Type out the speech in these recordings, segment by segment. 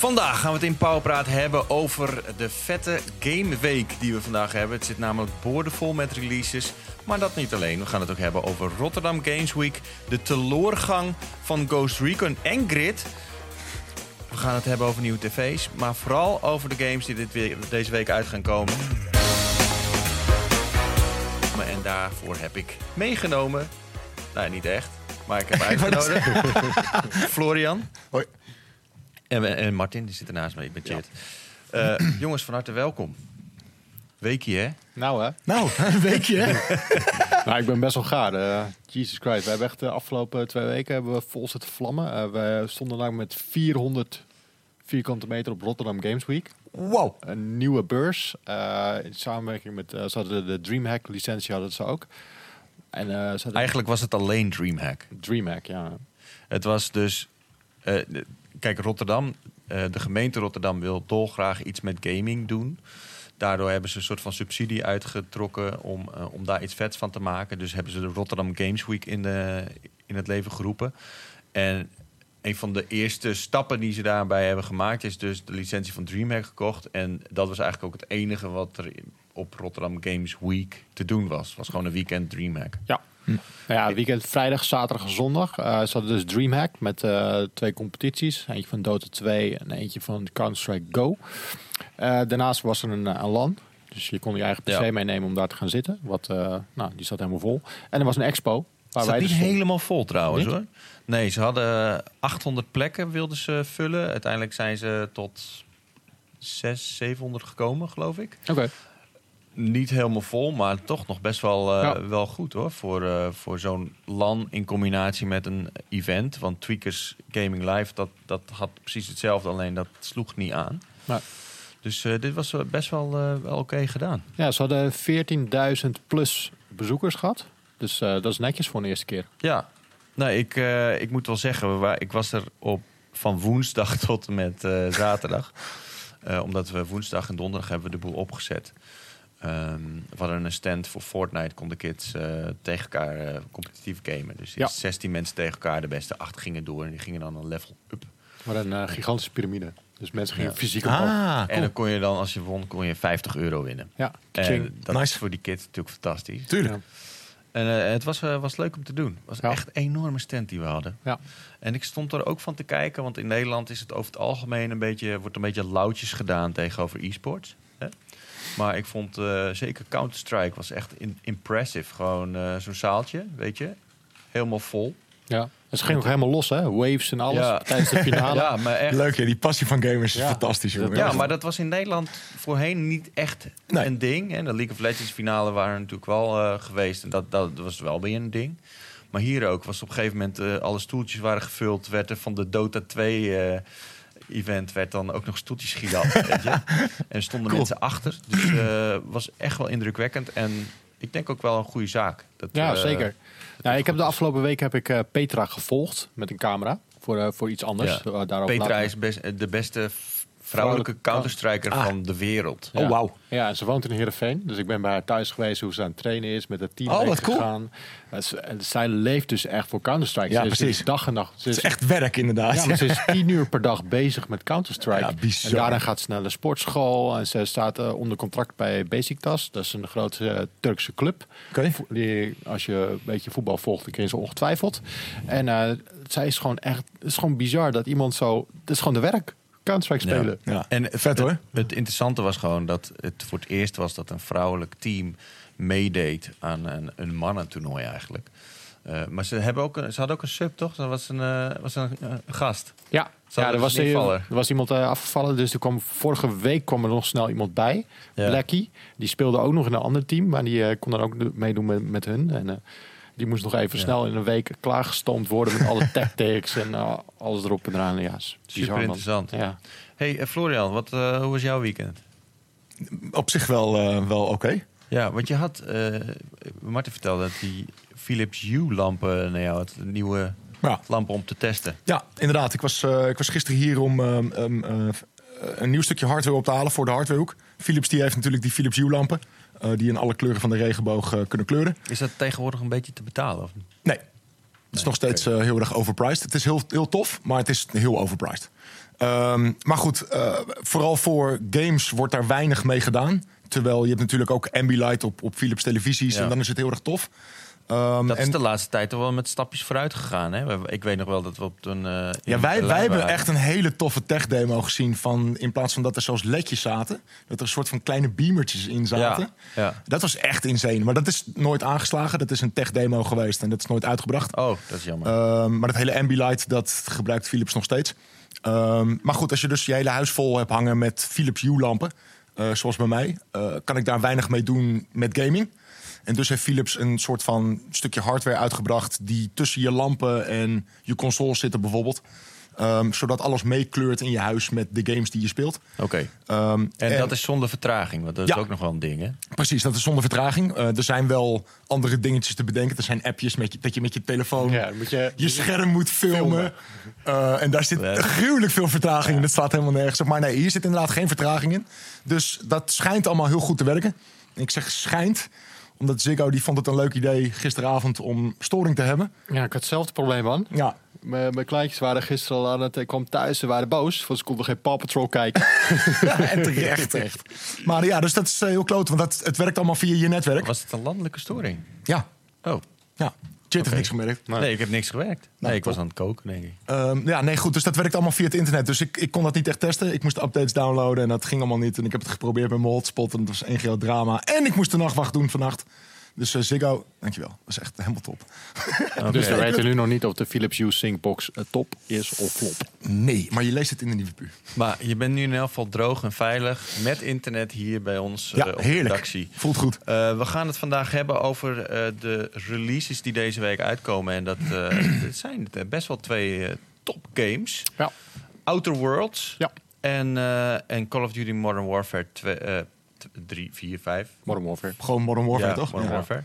Vandaag gaan we het in Powerpraat hebben over de vette gameweek die we vandaag hebben. Het zit namelijk boordevol met releases. Maar dat niet alleen. We gaan het ook hebben over Rotterdam Games Week. De teloorgang van Ghost Recon en Grid. We gaan het hebben over nieuwe tv's. Maar vooral over de games die dit weer, deze week uit gaan komen. En daarvoor heb ik meegenomen... Nou, niet echt. Maar ik heb uitgenodigd. Florian. Hoi. En, en Martin, die zit ernaast me. Ik ben Chit. Eh, jongens, van harte welkom. Weekje, hè? Nou hè? Nou, een weekje hè? nou, ik ben best wel gaar. Uh, Jesus Christ. We hebben echt de afgelopen twee weken hebben we vol zitten vlammen. Uh, we stonden lang met 400 vierkante meter op Rotterdam Games Week. Wow. Een nieuwe beurs. Uh, in samenwerking met, ze hadden de, Dreamhack licentie hadden ze ook. En, ze Eigenlijk was het alleen Dreamhack. Dreamhack, ja. Het was dus kijk, Rotterdam, uh, de gemeente Rotterdam wil dolgraag iets met gaming doen. Daardoor hebben ze een soort van subsidie uitgetrokken om, uh, om daar iets vets van te maken. Dus hebben ze de Rotterdam Games Week in, de, in het leven geroepen. En een van de eerste stappen die ze daarbij hebben gemaakt... is dus de licentie van DreamHack gekocht. En dat was eigenlijk ook het enige wat er op Rotterdam Games Week te doen was. Was gewoon een weekend DreamHack. Ja. Hm. Nou ja, weekend vrijdag, zaterdag en zondag. Uh, ze hadden dus DreamHack met uh, twee competities. Eentje van Dota 2 en eentje van Counter-Strike Go. Uh, daarnaast was er een, een LAN. Dus je kon je eigen PC ja. meenemen om daar te gaan zitten. Wat, nou, die zat helemaal vol. En er was een expo. Waar wij niet dus helemaal vol trouwens hoor. Nee, ze hadden 800 plekken wilden ze vullen. Uiteindelijk zijn ze tot 600, 700 gekomen, geloof ik. Oké niet helemaal vol, maar toch nog best wel, uh, wel goed hoor. Voor, uh, voor zo'n LAN in combinatie met een event. Want Tweakers Gaming Live, dat, dat had precies hetzelfde, alleen dat sloeg niet aan. Maar. Dus uh, dit was best wel, wel oké gedaan. Ja, ze hadden 14.000 plus bezoekers gehad. Dus dat is netjes voor de eerste keer. Ja, nee, ik, ik moet wel zeggen, ik was er op van woensdag tot en met zaterdag. omdat we woensdag en donderdag hebben we de boel opgezet. Um, we hadden een stand voor Fortnite, konden kids uh, tegen elkaar uh, competitief gamen. Dus ja. 16 mensen tegen elkaar, de beste acht gingen door en die gingen dan een level up. Maar een uh, gigantische piramide. Dus mensen gingen ja. fysiek op. Ah, En dan kon je dan, als je won, kon je 50 euro winnen. Ja, en dat nice. is voor die kids natuurlijk fantastisch. Tuurlijk. Ja. En het was, was leuk om te doen. Het was ja. echt een enorme stand die we hadden. Ja. En ik stond er ook van te kijken, want in Nederland is het over het algemeen een beetje, wordt een beetje lauwtjes gedaan tegenover e-sports. Maar ik vond uh, zeker Counter-Strike was echt in, impressive. Gewoon uh, zo'n zaaltje, weet je. Helemaal vol. Ja. Het ging ook helemaal los, hè? Waves en alles ja. tijdens de finale. ja, maar echt... Leuk, ja. Die passie van gamers is fantastisch, jongen. Ja, maar dat was in Nederland voorheen niet echt nee. een ding. En de League of Legends finale waren natuurlijk wel uh, geweest. En dat, dat was wel weer een ding. Maar hier ook was op een gegeven moment... Uh, alle stoeltjes waren gevuld. Werd er van de Dota 2 event werd dan ook nog stoeltjes gedaan. weet je? En stonden mensen achter. Dus uh, was echt wel indrukwekkend. En ik denk ook wel een goede zaak. Dat, ja, uh, zeker. Nou, ik heb de afgelopen week heb ik uh, Petra gevolgd met een camera. Voor, voor iets anders. Ja. Petra is best, de beste vrouwelijke counterstriker ah. van de wereld. Oh, wauw. Ja, en ze woont in Heerenveen. Dus ik ben bij haar thuis geweest hoe ze aan het trainen is. Met het team oh, wat cool. gegaan. Zij leeft dus echt voor Counter-Strike. Ja, precies. Dus dag en nacht. Ze is, het is echt werk inderdaad. Ja, maar ze is tien uur per dag bezig met Counter-Strike. Ja, bizar. En daarna gaat ze naar de sportschool. En ze staat uh, onder contract bij Besiktas. Dat is een grote uh, Turkse club. Okay. Die, als je een beetje voetbal volgt, dan ken je ze ongetwijfeld. En uh, zij is gewoon echt... Het is gewoon bizar dat iemand zo... Het is gewoon de werk. Counter-Strike spelen. Ja. En vet hoor. Het, interessante was gewoon dat het voor het eerst was dat een vrouwelijk team meedeed aan een, een mannentoernooi eigenlijk. Uh, maar ze, hebben ook een, ze hadden ook een sub, toch? Dat was een, uh, was een uh, gast. Ja, ja er, was er was iemand afgevallen. Dus er kwam, vorige week kwam er nog snel iemand bij. Ja. Blackie. Die speelde ook nog in een ander team. Maar die kon dan ook meedoen met, met hun. En die moest nog even snel in een week klaargestoomd worden met alle tactics en uh, alles erop en eraan. Ja, super interessant. Ja. Hey uh, Florian, wat, uh, hoe was jouw weekend? Op zich wel, wel oké. Ja, want je had, Martin vertelde dat die Philips Hue-lampen naar jou had, een nieuwe ja. lampen om te testen. Ja, inderdaad. Ik was, ik was gisteren hier om um, een nieuw stukje hardware op te halen voor de hardwarehoek. Philips die heeft natuurlijk die Philips Hue-lampen. Uh, die in alle kleuren van de regenboog uh, kunnen kleuren. Is dat tegenwoordig een beetje te betalen? Of? Nee. Het is nog steeds uh, heel erg overpriced. Het is heel, heel tof, maar het is heel overpriced. Ehm, maar goed, eh, vooral voor games wordt daar weinig mee gedaan. Terwijl je hebt natuurlijk ook Ambilight op, op Philips televisies. Ja. En dan is het heel erg tof. Ehm, Dat is de laatste tijd wel met stapjes vooruit gegaan. Hè? Ik weet nog wel dat we op een. eh, Ja, wij, wij hebben echt een hele toffe tech-demo gezien. Van, in plaats van dat er zoals ledjes zaten, dat er een soort van kleine beamertjes in zaten. Ja, ja. Dat was echt insane. Maar dat is nooit aangeslagen. Dat is een tech-demo geweest en dat is nooit uitgebracht. Oh, dat is jammer. Ehm, maar dat hele Ambilight, dat gebruikt Philips nog steeds. Ehm, maar goed, als je dus je hele huis vol hebt hangen met Philips Hue-lampen... eh, zoals bij mij, eh, kan ik daar weinig mee doen met gaming. En dus heeft Philips een soort van stukje hardware uitgebracht... die tussen je lampen en je consoles zitten bijvoorbeeld. Ehm, zodat alles meekleurt in je huis met de games die je speelt. Oké. Ehm, En, dat is zonder vertraging, want dat Ja. is ook nog wel een ding, hè? Precies, dat is zonder vertraging. Eh, er zijn wel andere dingetjes te bedenken. Er zijn appjes met je, dat je met je telefoon Ja, moet je, je scherm moet filmen. Eh, en daar zit gruwelijk veel vertraging in. Dat staat helemaal nergens op. Maar nee, hier zit inderdaad geen vertraging in. Dus dat schijnt allemaal heel goed te werken. Ik zeg schijnt, omdat Ziggo die vond het een leuk idee gisteravond om storing te hebben. Ja, ik had hetzelfde probleem, man. Ja, Mijn, mijn kleintjes waren gisteren al aan het... Ik kwam thuis, ze waren boos, want ze konden geen Paw Patrol kijken. en terecht echt. Maar ja, dus dat is eh, heel kloot, want dat, het werkt allemaal via je netwerk. Was het een landelijke storing? Ja, Oh, ja. Chit Oké. heeft niks gemerkt. nee, ik heb niks gewerkt. Nee, ik top. was aan het koken, denk ik. Ehm, ja, nee, goed. Dus dat werkt allemaal via het internet. Dus ik, ik kon dat niet echt testen. Ik moest updates downloaden en dat ging allemaal niet. En ik heb het geprobeerd met mijn hotspot en dat was één groot drama. En ik moest de nachtwacht doen vannacht. Dus eh, Ziggo, dankjewel. Dat is echt helemaal top. Oké. Dus we weten nu nog niet of de Philips Hue Syncbox eh, top is of flop. Nee, maar je leest het in de nieuwe pu. Maar je bent nu in elk geval droog en veilig met internet hier bij ons Ja, eh, op de heerlijk. redactie. Voelt goed. Eh, we gaan het vandaag hebben over eh, de releases die deze week uitkomen. En dat eh, het zijn best wel twee top games. Ja. Outer Worlds Ja. en, eh, en Call of Duty Modern Warfare 2, 3, 4, 5. Modern Warfare. Gewoon Modern Warfare, ja, toch? Modern Ja. Warfare.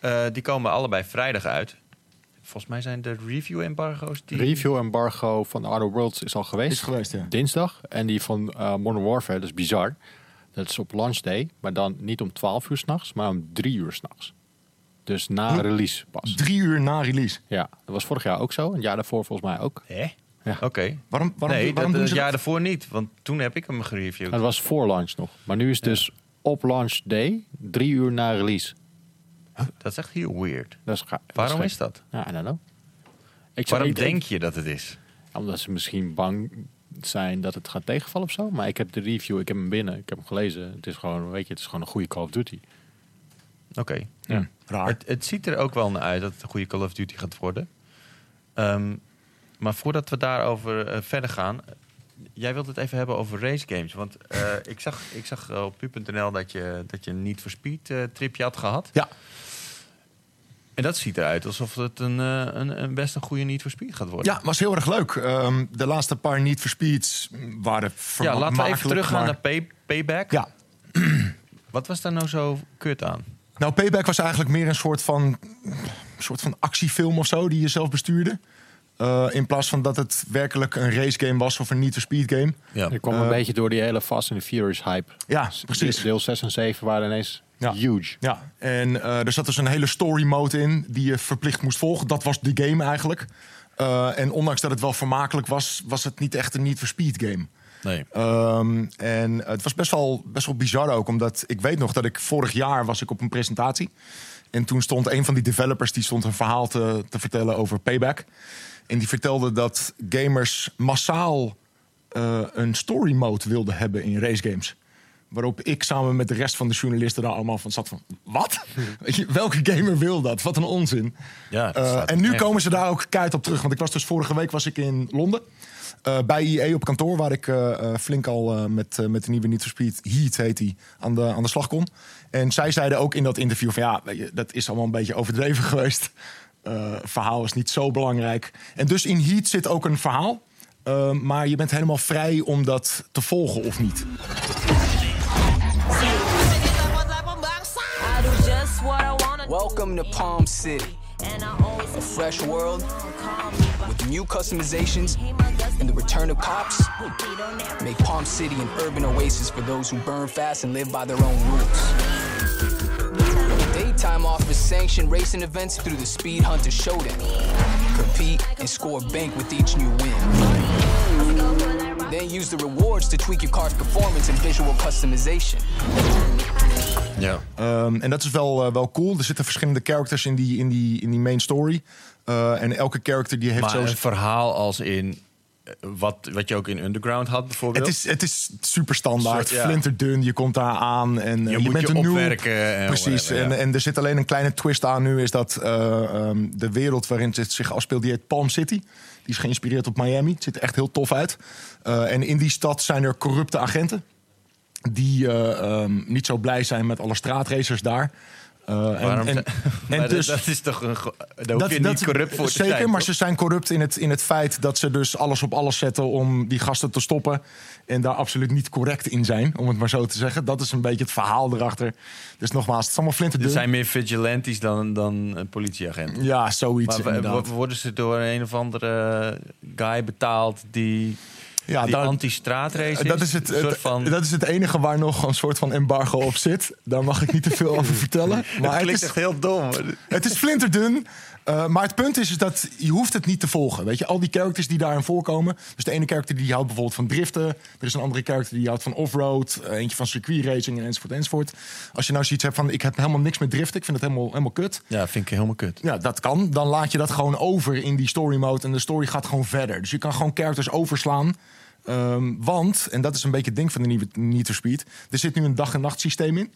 Eh, die komen allebei vrijdag uit. Volgens mij zijn de review-embargo's die... Review embargo van Outer Worlds is al geweest. Is geweest, ja. Dinsdag. En die van eh, Modern Warfare, dat is bizar. Dat is op launch day, maar dan niet om 12 uur s'nachts, maar om 3 uur s'nachts. Dus na Huh? release pas. Drie uur na release. Ja, dat was vorig jaar ook zo. Een jaar daarvoor volgens mij ook. Hè? Ja. Oké. Waarom, waarom, nee, waarom dat, doen het ze jaar dat? daarvoor niet. Want toen heb ik hem gereviewd. Dat was voor launch nog. Maar nu is het dus op launch day, drie uur na release. Dat is echt heel weird. Dat is ga- Waarom is dat? Ja, I don't know. Ik zou- Waarom denk je dat het is? Omdat ze misschien bang zijn dat het gaat tegenvallen of zo. Maar ik heb de review, ik heb hem binnen, ik heb hem gelezen. Het is gewoon, weet je, het is gewoon een goede Call of Duty. Oké. Ja. Raar. Het, het ziet er ook wel naar uit dat het een goede Call of Duty gaat worden. Ehm, maar voordat we daarover eh, verder gaan... Jij wilt het even hebben over race games. Want eh, ik zag, ik zag eh, op pu.nl dat je, dat je een Need for Speed tripje had gehad. Ja. En dat ziet eruit alsof het een, een, een best een goede Need for Speed gaat worden. Ja, was heel erg leuk. Ehm, de laatste paar Need for Speeds waren ja laten we even teruggaan maar- naar pay, Payback. Ja, Wat was daar nou zo kut aan? Nou, Payback was eigenlijk meer een soort van, een soort van actiefilm of zo die je zelf bestuurde. Eh, in plaats van dat het werkelijk een racegame was of een Need for Speed game. Ja. Ik kwam een Eh, beetje door die hele Fast and the Furious hype. Ja, precies. Deel 6 en 7 waren ineens Ja. huge. Ja, en eh, er zat dus een hele story mode in die je verplicht moest volgen. Dat was de game eigenlijk. Eh, en ondanks dat het wel vermakelijk was, was het niet echt een Need for Speed game. Nee. Ehm, en het was best wel, best wel bizar ook, omdat ik weet nog dat ik vorig jaar was ik op een presentatie. En toen stond een van die developers die stond een verhaal te, te vertellen over Payback. En die vertelde dat gamers massaal eh, een story mode wilden hebben in racegames. Waarop ik samen met de rest van de journalisten daar allemaal van zat van... Wat? Je, welke gamer wil dat? Wat een onzin. Ja, Eh, en nu komen ze daar ook keihard op terug. Want ik was dus vorige week was ik in Londen. eh, bij IE op kantoor, waar ik flink al met, met de nieuwe Need for Speed Heat heet die, aan de, aan de slag kon. En zij zeiden ook in dat interview van ja, dat is allemaal een beetje overdreven geweest. Eh, verhaal is niet zo belangrijk. En dus in Heat zit ook een verhaal. eh, maar je bent helemaal vrij om dat te volgen of niet. Welcome to Palm City, a fresh world with new customizations and the return of cops. Make Palm City an urban oasis for those who burn fast and live by their own rules. Daytime offers sanctioned racing events through the Speed Hunter Showdown. Compete and score bank with each new win. Then use the rewards to tweak your car's performance and visual customization. Ja. Ehm, en dat is wel, eh, wel cool. Er zitten verschillende characters in die, in die, in die main story. Eh, en elke character die heeft Maar zo... een verhaal als in... eh, Wat, wat je ook in Underground had bijvoorbeeld. Het is, het is super standaard, Soort, ja. flinterdun. Je komt daar aan en eh, Je je, moet bent je een opwerken en Precies. whatever, ja. en, en er zit alleen een kleine twist aan nu. Is dat eh, ehm, de wereld waarin het zich afspeelt, die heet Palm City. Die is geïnspireerd op Miami. Het ziet er echt heel tof uit. Eh, en in die stad zijn er corrupte agenten. Die eh, ehm, niet zo blij zijn met alle straatracers daar. Eh, en- Waarom en, zijn- en Maar dus- dat, dat is toch een... Daar hoef je niet corrupt voor te zeker, zijn. maar toch? ze zijn corrupt in het, in het feit dat ze dus alles op alles zetten om die gasten te stoppen. En daar absoluut niet correct in zijn, om het maar zo te zeggen. Dat is een beetje het verhaal erachter. Dus nogmaals, het is allemaal Er flinterdun. zijn meer vigilantes dan, dan een politieagent. Ja, zoiets Maar worden ze door een of andere guy betaald die, Ja, die anti-straatrace is? Dat is, het, van, dat is het enige waar nog een soort van embargo op zit. Daar mag ik niet te veel over vertellen. Maar het klinkt is, echt heel dom. Het is flinterdun. Eh, maar het punt is, is dat je hoeft het niet te volgen. Weet je, al die characters die daarin voorkomen. Dus de ene character die houdt bijvoorbeeld van driften. Er is een andere character die houdt van offroad. eh, eentje van circuit racing en enzovoort enzovoort. Als je nou zoiets hebt van, ik heb helemaal niks met driften. Ik vind het helemaal, helemaal kut. Ja, vind ik helemaal kut. Ja, dat kan. Dan laat je dat gewoon over in die story mode. En de story gaat gewoon verder. Dus je kan gewoon characters overslaan. Ehm, want, en dat is een beetje het ding van de nieuwe Need for Speed. Er zit nu een dag- en nachtsysteem in.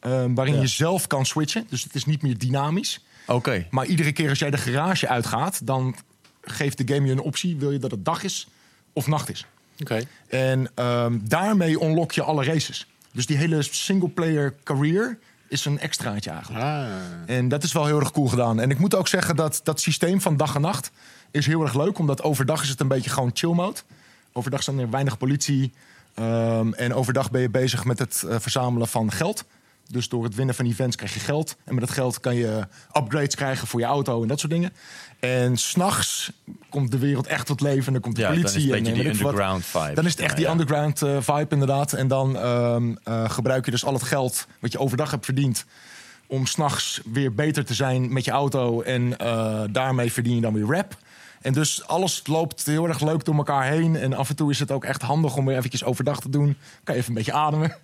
ehm, waarin Ja. je zelf kan switchen. Dus het is niet meer dynamisch. Oké. Maar iedere keer als jij de garage uitgaat, dan geeft de game je een optie. Wil je dat het dag is of nacht is? Oké. En ehm, daarmee unlock je alle races. Dus die hele single-player career is een extraatje eigenlijk. Ah. En dat is wel heel erg cool gedaan. En ik moet ook zeggen dat dat systeem van dag en nacht is heel erg leuk. Omdat overdag is het een beetje gewoon chill mode. Overdag zijn er weinig politie. ehm, en overdag ben je bezig met het eh, verzamelen van geld. Dus door het winnen van events krijg je geld. En met dat geld kan je upgrades krijgen voor je auto en dat soort dingen. En s'nachts komt de wereld echt tot leven. En dan komt de Ja, dan is politie. het een en, beetje en die wat. underground vibe. Dan is het echt Ja, die ja. underground eh, vibe inderdaad. En dan ehm, eh, gebruik je dus al het geld wat je overdag hebt verdiend... om s'nachts weer beter te zijn met je auto. En eh, daarmee verdien je dan weer rap. En dus alles loopt heel erg leuk door elkaar heen. En af en toe is het ook echt handig om weer eventjes overdag te doen. Kan je even een beetje ademen.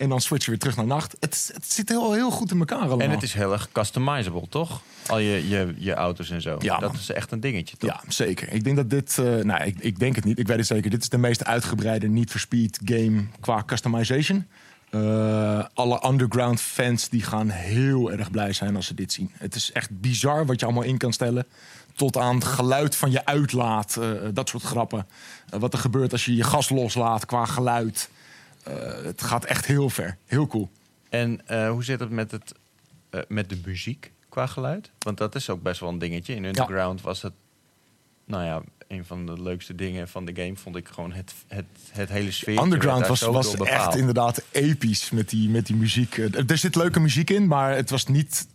En dan switch je weer terug naar nacht. Het, het zit heel, heel goed in elkaar allemaal. En het is heel erg customizable, toch? Al je, je, je auto's en zo. Ja, dat man. is echt een dingetje, toch? Ja, zeker. Ik denk dat dit... eh, nou, ik, ik denk het niet. Ik weet het zeker. Dit is de meest uitgebreide Need for Speed game qua customization. Eh, alle underground fans die gaan heel erg blij zijn als ze dit zien. Het is echt bizar wat je allemaal in kan stellen. Tot aan het geluid van je uitlaat. eh, dat soort grappen. Wat er gebeurt als je je gas loslaat qua geluid. Eh, het gaat echt heel ver. Heel cool. En eh, hoe zit het met, het, eh, met de muziek qua geluid? Want dat is ook best wel een dingetje. In Underground was het, nou ja, een van de leukste dingen van de game vond ik gewoon het, het, het hele sfeer. Underground was, was echt inderdaad episch met die, met die muziek. Er zit leuke muziek in, maar het was niet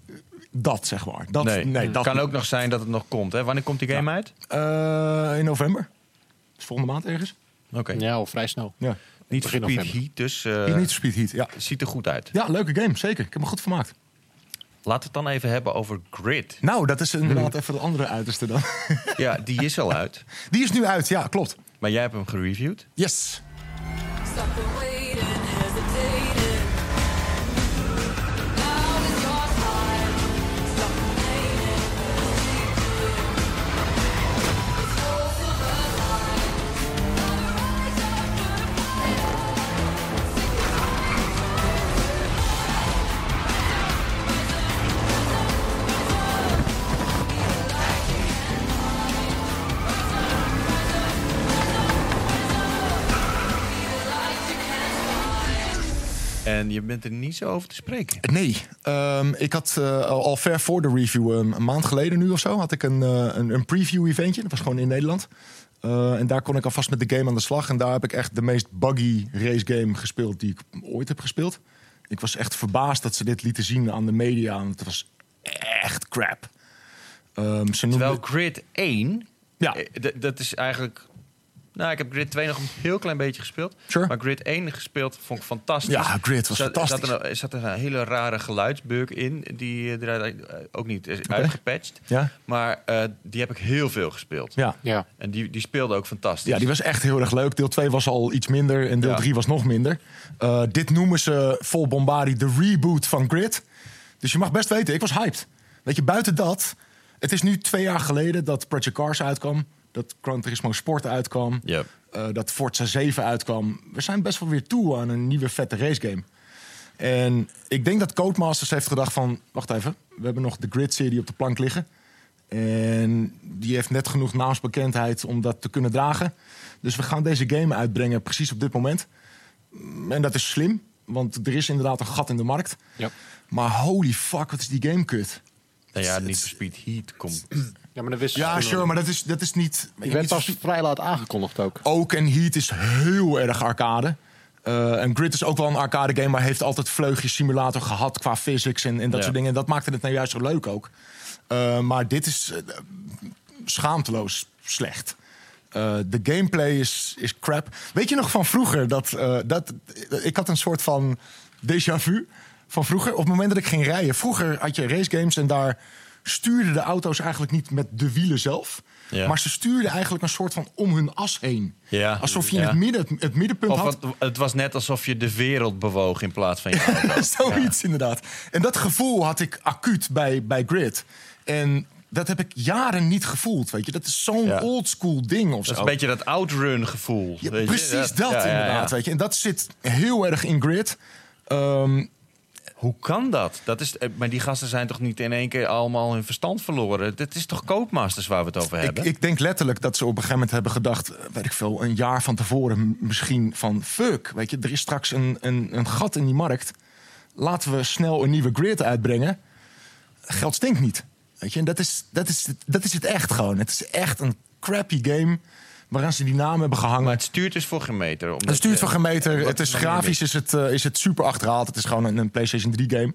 dat, zeg maar. Dat, Nee, dat kan ook nog zijn dat het nog komt. Hè? Wanneer komt die game uit? Eh, in november. Dus volgende maand ergens. Oké. Ja, al vrij snel. Ja. Niet begin Speed november. Heat, dus eh, Hier niet Speed Heat. Ja. ziet er goed uit. ja, leuke game, zeker. Ik heb me goed vermaakt. Laten we het dan even hebben over Grid. Nou, dat is inderdaad even de andere uiterste dan. Ja, die is al uit. Die is nu uit, ja, klopt. Maar jij hebt hem gereviewd. Yes. Stop je bent er niet zo over te spreken. Nee, ehm, ik had eh, al, ver voor de review, ehm, een maand geleden nu of zo, had ik een, eh, een, een preview-eventje. Dat was gewoon in Nederland. Eh, en daar kon ik alvast met de game aan de slag. En daar heb ik echt de meest buggy race game gespeeld die ik ooit heb gespeeld. Ik was echt verbaasd dat ze dit lieten zien aan de media. Want het was echt crap. Ehm, ze noemden... Terwijl Grid 1, Ja. dat is eigenlijk Nou, ik heb Grid 2 nog een heel klein beetje gespeeld. Sure. Maar Grid 1 gespeeld vond ik fantastisch. Ja, Grid was zat- fantastisch. Zat er, zat er een hele rare geluidsbug in, die eh, er eh, ook niet is uitgepatcht. Ja? Maar eh, die heb ik heel veel gespeeld. Ja. Ja. En die, die speelde ook fantastisch. Ja, die was echt heel erg leuk. Deel 2 was al iets minder en deel Ja. 3 was nog minder. Eh, dit noemen ze vol bombardie de reboot van Grid. Dus je mag best weten, ik was hyped. Weet je, buiten dat... Het is nu twee jaar geleden dat Project Cars uitkwam. Dat Gran Turismo Sport uitkwam. Ja. eh, dat Forza 7 uitkwam. We zijn best wel weer toe aan een nieuwe vette racegame. En ik denk dat Codemasters heeft gedacht van... Wacht even, we hebben nog de Grid-serie op de plank liggen. En die heeft net genoeg naamsbekendheid om dat te kunnen dragen. Dus we gaan deze game uitbrengen precies op dit moment. En dat is slim, want er is inderdaad een gat in de markt. Ja. Maar holy fuck, wat is die game kut. Nou ja, niet Speed Heat komt. ja, maar dat wist Ja, toen- sure, maar dat is, dat is niet... Die werd pas zo- vrij laat aangekondigd ook. ook en Heat is heel erg arcade. Eh, en Grid is ook wel een arcade game, maar heeft altijd vleugjes simulator gehad qua physics en, en dat Ja. soort dingen. En dat maakte het nou juist zo leuk ook. Eh, maar dit is eh, schaamteloos slecht. Eh, de gameplay is, is crap. Weet je nog van vroeger dat, eh, dat ik had een soort van déjà vu van vroeger. Op het moment dat ik ging rijden, vroeger had je racegames en daar stuurden de auto's eigenlijk niet met de wielen zelf. Ja. Maar ze stuurden eigenlijk een soort van om hun as heen. Ja. Alsof je in Ja. het, midden, het, het middenpunt Of had. het, het was net alsof je de wereld bewoog in plaats van je auto. Zoiets inderdaad. En dat gevoel had ik acuut bij, bij Grid. En dat heb ik jaren niet gevoeld. Weet je, dat is zo'n Ja. oldschool ding of Dat zo. is een beetje dat outrun gevoel. Ja, weet je? precies dat ja, ja, ja. inderdaad. Weet je. En dat zit heel erg in Grid. Ehm, Hoe kan dat? dat is, eh, maar die gasten zijn toch niet in één keer allemaal hun verstand verloren? Dit is toch Codemasters waar we het over ik, hebben? ik denk letterlijk dat ze op een gegeven moment hebben gedacht, eh, weet ik veel, een jaar van tevoren misschien van fuck, weet je, er is straks een, een, een gat in die markt. Laten we snel een nieuwe grid uitbrengen. Geld stinkt niet. Weet je, en dat is, dat, is, dat is het echt gewoon. Het is echt een crappy game waaraan ze die naam hebben gehangen. maar het stuurt dus voor geen meter. omdat Het stuurt gemeten. Wat Het is grafisch is het, eh, is het super achterhaald. Het is gewoon een, een PlayStation 3 game.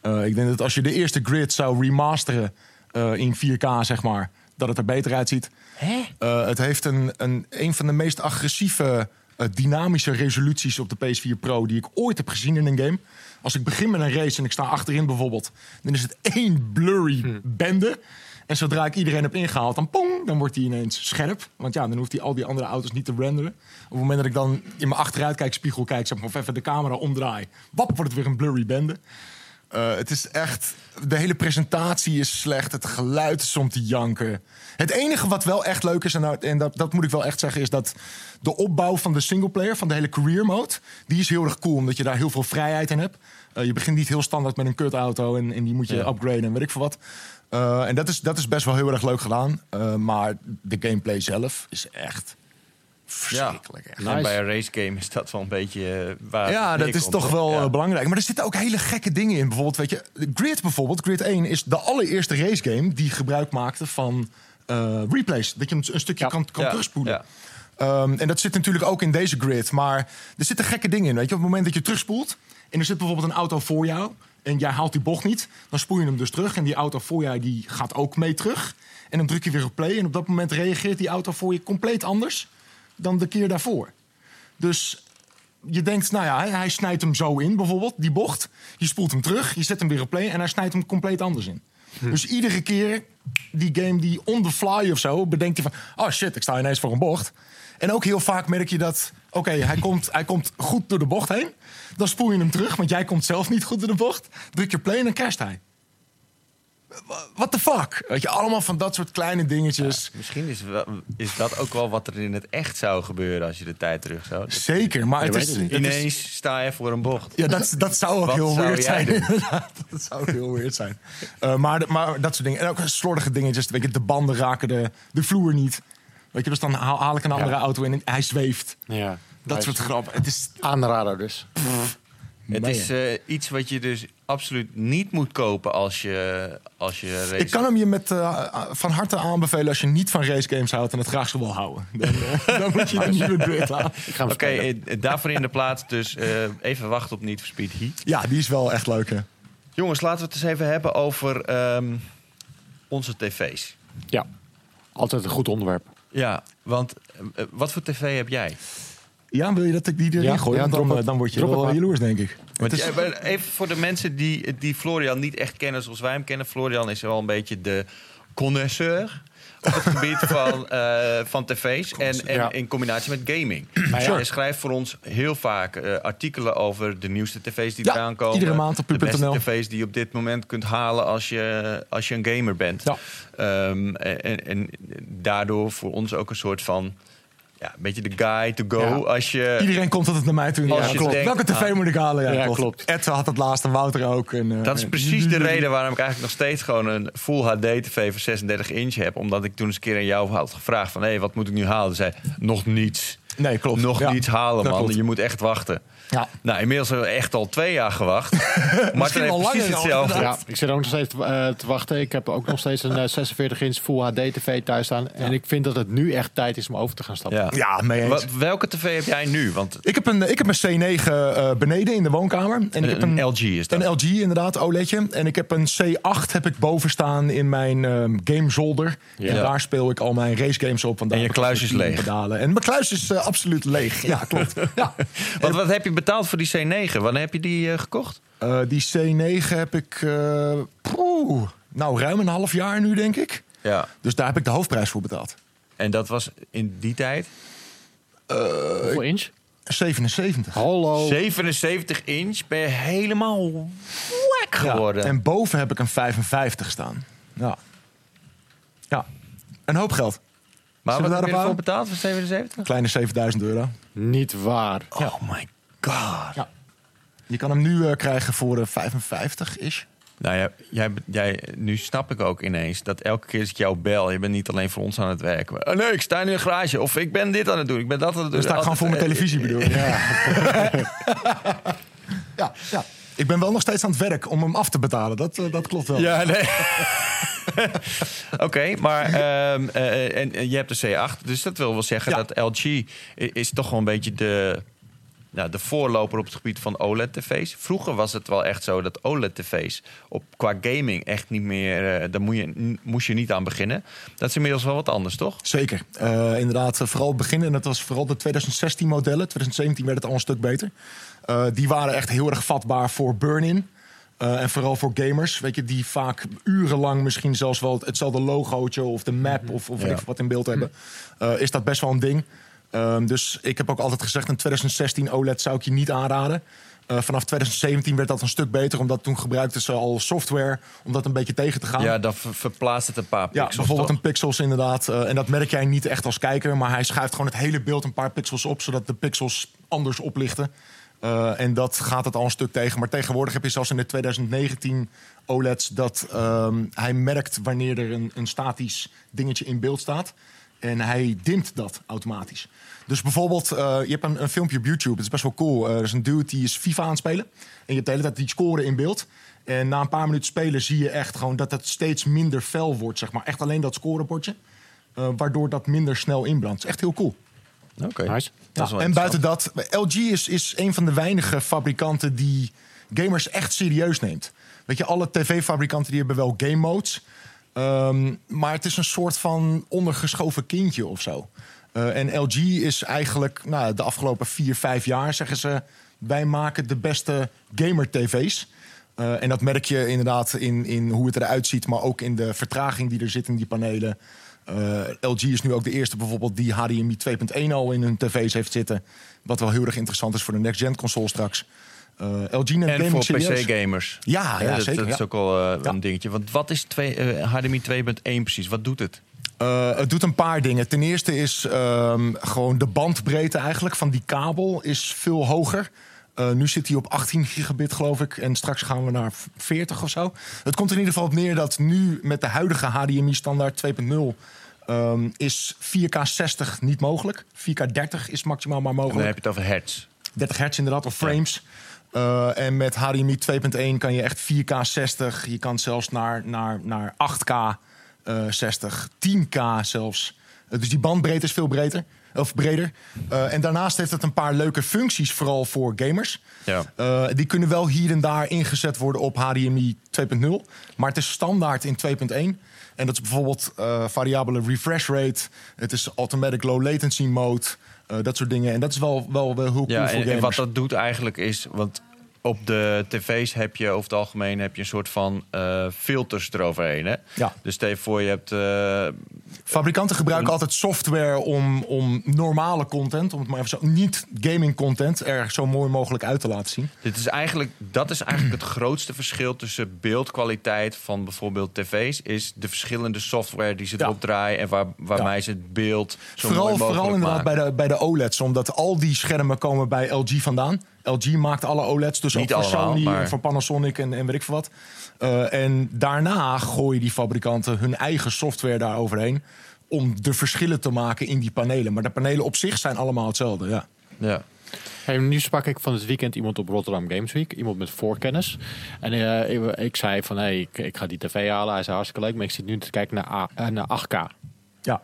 Eh, ik denk dat als je de eerste grid zou remasteren eh, in 4K, zeg maar, dat het er beter uitziet. Hè? Eh, het heeft een, een, een van de meest agressieve dynamische resoluties op de PS4 Pro die ik ooit heb gezien in een game. Als ik begin met een race en ik sta achterin bijvoorbeeld, dan is het één blurry bende. En zodra ik iedereen heb ingehaald, dan pong, dan wordt hij ineens scherp. Want ja, dan hoeft hij al die andere auto's niet te renderen. Op het moment dat ik dan in mijn achteruitkijkspiegel kijk, zeg maar, of even de camera omdraai, wap, wordt het weer een blurry bende. Eh, het is echt. De hele presentatie is slecht. Het geluid is om te janken. Het enige wat wel echt leuk is, en, nou- en dat, dat moet ik wel echt zeggen, is dat de opbouw van de singleplayer, van de hele career mode, die is heel erg cool, omdat je daar heel veel vrijheid in hebt. Eh, je begint niet heel standaard met een kutauto en, en die moet je Ja. upgraden en weet ik veel wat. Eh, en dat is, dat is best wel heel erg leuk gedaan. Eh, maar de gameplay zelf is echt verschrikkelijk. echt. En Nice. bij een racegame is dat wel een beetje eh, waar Ja, dat is toch wel Ja. belangrijk. Maar er zitten ook hele gekke dingen in. Bijvoorbeeld, weet je, Grid bijvoorbeeld, Grid 1 is de allereerste racegame die gebruik maakte van eh, replays. Dat je een, een stukje Ja. kan, kan Ja, terugspoelen. ja. Ehm, en dat zit natuurlijk ook in deze grid. Maar er zitten gekke dingen in. Weet je, op het moment dat je terugspoelt en er zit bijvoorbeeld een auto voor jou en jij haalt die bocht niet, dan spoel je hem dus terug. En die auto voor jou die gaat ook mee terug. En dan druk je weer op play. En op dat moment reageert die auto voor je compleet anders dan de keer daarvoor. Dus je denkt, nou ja, hij, hij snijdt hem zo in, bijvoorbeeld, die bocht. Je spoelt hem terug, je zet hem weer op play en hij snijdt hem compleet anders in. Dus iedere keer die game die on the fly of zo, bedenkt je van, oh shit, ik sta ineens voor een bocht. En ook heel vaak merk je dat, oké, hij, komt, hij komt goed door de bocht heen. Dan spoel je hem terug, want jij komt zelf niet goed door de bocht. Druk je play en dan crasht hij. What the fuck? Weet je, allemaal van dat soort kleine dingetjes. Misschien is, wel- is dat ook wel wat er in het echt zou gebeuren als je de tijd terug zou. Dat- Zeker, maar Je het is, is- Ineens sta je voor een bocht. Ja, dat, dat zou ook Wat heel zou weird zijn. dat zou ook heel weird zijn. Eh, maar, maar dat soort dingen. En ook slordige dingetjes. Weet je, de banden raken de, de vloer niet. Weet je, dus dan haal, haal ik een andere Ja. auto in en hij zweeft. Ja. Dat soort grappen. Het is... Aanrader dus. Het is eh, iets wat je dus absoluut niet moet kopen als je, als je race. Ik kan hem je met, eh, van harte aanbevelen als je niet van racegames houdt en het graag zo wil houden. Dan, eh, dan moet je de nieuwe grid aan. Ik ga hem Oké, spelen. eh, daarvoor in de plaats dus eh, even wachten op Need for Speed Heat. Ja, die is wel echt leuk. Hè? Jongens, laten we het eens even hebben over ehm, onze tv's. Ja. Altijd een goed onderwerp. Ja, want eh, wat voor tv heb jij? Ja, wil je dat ik die erin Ja, gooi? ja, dan, eh, dan word je wel maar. jaloers, denk ik. Want is- even voor de mensen die, die Florian niet echt kennen zoals wij hem kennen. Florian is wel een beetje de connoisseur op het gebied van, eh, van tv's. En, en Ja. in combinatie met gaming. ja. Hij schrijft voor ons heel vaak eh, artikelen over de nieuwste tv's die Ja, eraan komen. iedere maand op De beste tv's die je op dit moment kunt halen als je, als je een gamer bent. Ja. Ehm, en, en daardoor voor ons ook een soort van... Ja, een beetje de guy to go. Ja. Als je, Iedereen komt altijd naar mij toe. Als Ja, klopt. denkt, Welke tv ah, moet ik halen? Ja, ja, klopt. klopt. Ed had het laatst en Wouter ook. En, eh, Dat is en- precies de reden waarom ik eigenlijk nog steeds gewoon een Full HD TV van 36 inch heb. Omdat ik toen eens een keer aan jou had gevraagd van... hé, wat moet ik nu halen? Zei nog niets. Nee, klopt. Nog Ja, niets halen, dat man. klopt. Je moet echt wachten. Ja. Nou, inmiddels hebben we echt al twee jaar gewacht. Martin heeft wel precies al, hetzelfde. Ja, ik zit ook nog steeds eh, te wachten. Ik heb ook nog steeds een eh, 46 inch Full HD TV thuis staan. En ik vind dat het nu echt tijd is om over te gaan stappen. Ja. Ja, mee eens. Welke tv heb jij nu? Want Ik heb een, ik heb een C9 eh, beneden in de woonkamer. En ik heb een, LG is dat. Een LG inderdaad, OLEDje. En ik heb een C8 heb ik boven staan in mijn ehm gamezolder. Ja. En daar speel ik al mijn racegames op. want daar En je kluis is leeg. Pedalen. En mijn kluis is eh, absoluut leeg. Ja, klopt. ja. Want wat heb je betaald voor die C9? Wanneer heb je die eh, gekocht? Eh, die C9 heb ik... eh, poeh, nou, ruim een half jaar nu, denk ik. Ja. Dus daar heb ik de hoofdprijs voor betaald. En dat was in die tijd Hoeveel inch? 77. Hallo. 77 inch. Ben je helemaal Ja, geworden. En boven heb ik een 55 staan. Ja. Ja. Een hoop geld. Maar wat we heb je ervoor betaald voor 77? Kleine 7000 euro. Niet waar. Oh my god. Ja. Je kan hem nu eh, krijgen voor eh, 55 is. Nou ja, jij, jij, nu snap ik ook ineens dat elke keer als ik jou bel, je bent niet alleen voor ons aan het werken. Maar, oh nee, ik sta in een garage. Of ik ben dit aan het doen. Ik ben dat aan het doen. Dan sta ik gewoon voor mijn Altijd, televisie bedoel ik. Ja. ja, Ik ben wel nog steeds aan het werk om hem af te betalen. Dat, eh, dat klopt wel. eh, Ja, nee. Oké, maar ehm, eh, en, en je hebt de C8. Dus dat wil wel zeggen Ja. dat LG is toch wel een beetje de, nou, de voorloper op het gebied van OLED-tv's. Vroeger was het wel echt zo dat OLED-tv's op, qua gaming echt niet meer... eh, daar moet je, moest je niet aan beginnen. Dat is inmiddels wel wat anders, toch? Zeker. Eh, inderdaad, eh, vooral het begin. En dat was vooral de 2016 modellen. 2017 werd het al een stuk beter. Eh, die waren echt heel erg vatbaar voor burn-in. Eh, en vooral voor gamers, weet je, die vaak urenlang misschien zelfs wel hetzelfde logootje of de map of, of Ja. wat in beeld hebben. Eh, is dat best wel een ding. Ehm, dus ik heb ook altijd gezegd, in 2016 OLED zou ik je niet aanraden. Vanaf 2017 werd dat een stuk beter, omdat toen gebruikten ze al software om dat een beetje tegen te gaan. Ja, dan ver- verplaatst het een paar Ja, pixels, bijvoorbeeld toch? een pixels inderdaad. En dat merk jij niet echt als kijker. Maar hij schuift gewoon het hele beeld een paar pixels op... zodat de pixels anders oplichten. Eh, en dat gaat het al een stuk tegen. Maar tegenwoordig heb je zelfs in de 2019 OLED's... dat ehm, hij merkt wanneer er een, een statisch dingetje in beeld staat. En hij dimt dat automatisch. Dus bijvoorbeeld, eh, je hebt een, filmpje op YouTube. Het is best wel cool. Eh, er is een dude die is FIFA aan het spelen. En je hebt de hele tijd die score in beeld. En na een paar minuten spelen zie je echt gewoon dat het steeds minder fel wordt. Zeg maar. Echt alleen dat scorebordje. Waardoor dat minder snel inbrandt. Is echt heel cool. Oké. Nice. En buiten dat, LG is, is een van de weinige fabrikanten die gamers echt serieus neemt. Weet je, alle tv-fabrikanten die hebben wel game modes. Ehm, maar het is een soort van ondergeschoven kindje of zo. Eh, en LG is eigenlijk nou, de afgelopen vier, vijf jaar, zeggen ze... wij maken de beste gamer-tv's. Eh, en dat merk je inderdaad in, in hoe het eruit ziet... maar ook in de vertraging die er zit in die panelen. Eh, LG is nu ook de eerste bijvoorbeeld die HDMI 2.1 al in hun tv's heeft zitten. Wat wel heel erg interessant is voor de next-gen console straks. Eh, LG En gaming voor. PC-gamers. Ja, ja, dat, zeker, Dat is ook wel eh, een dingetje. Want wat is twee, HDMI 2.1 precies? Wat doet het? Het doet een paar dingen. Ten eerste is ehm, gewoon de bandbreedte eigenlijk van die kabel is veel hoger. Eh, nu zit hij op 18 gigabit, geloof ik. En straks gaan we naar 40 of zo. Het komt in ieder geval op neer dat nu met de huidige HDMI-standaard 2.0... ehm, is 4K 60 niet mogelijk. 4K 30 is maximaal maar En dan mogelijk. heb je het over hertz. 30 hertz inderdaad, of frames. Eh, en met HDMI 2.1 kan je echt 4K 60. Je kan zelfs naar, naar, naar 8K eh 60, 10K zelfs. Eh, dus die bandbreedte is veel breder. Of breder. Eh, en daarnaast heeft het een paar leuke functies, vooral voor gamers. Ja. Eh, die kunnen wel hier en daar ingezet worden op HDMI 2.0. Maar het is standaard in 2.1. En dat is bijvoorbeeld eh, variabele refresh rate. Het is automatic low latency mode. dat soort dingen. En dat is wel, wel, wel heel cool Ja, voor en, en gamers. wat dat doet eigenlijk is, want op de tv's heb je over het algemeen heb je een soort van filters eroverheen. Hè? Ja. Dus stel je voor, je hebt Fabrikanten gebruiken altijd software om, om normale content, om het maar even zo, niet gaming content, er zo mooi mogelijk uit te laten zien. Dit is eigenlijk, dat is eigenlijk het grootste verschil tussen beeldkwaliteit van bijvoorbeeld tv's. Is de verschillende software die ze Ja. erop draaien en waar, waarmee Ja. ze het beeld zo Vooral, mooi mogelijk vooral inderdaad maken. bij de, bij de OLED's, omdat al die schermen komen bij LG vandaan. LG maakt alle OLED's, dus Niet ook voor allemaal, Sony maar- en voor Panasonic en, en weet ik veel wat. Eh, en daarna gooien die fabrikanten hun eigen software daar overheen om de verschillen te maken in die panelen. Maar de panelen op zich zijn allemaal hetzelfde, ja. Ja. Hey, nu sprak ik van het weekend iemand op Rotterdam Games Week. Iemand met voorkennis. En eh, ik, ik zei van, hey, ik, ik ga die tv halen. Hij zei hartstikke leuk. Maar ik zit nu te kijken naar, A- eh, naar 8K. Ja,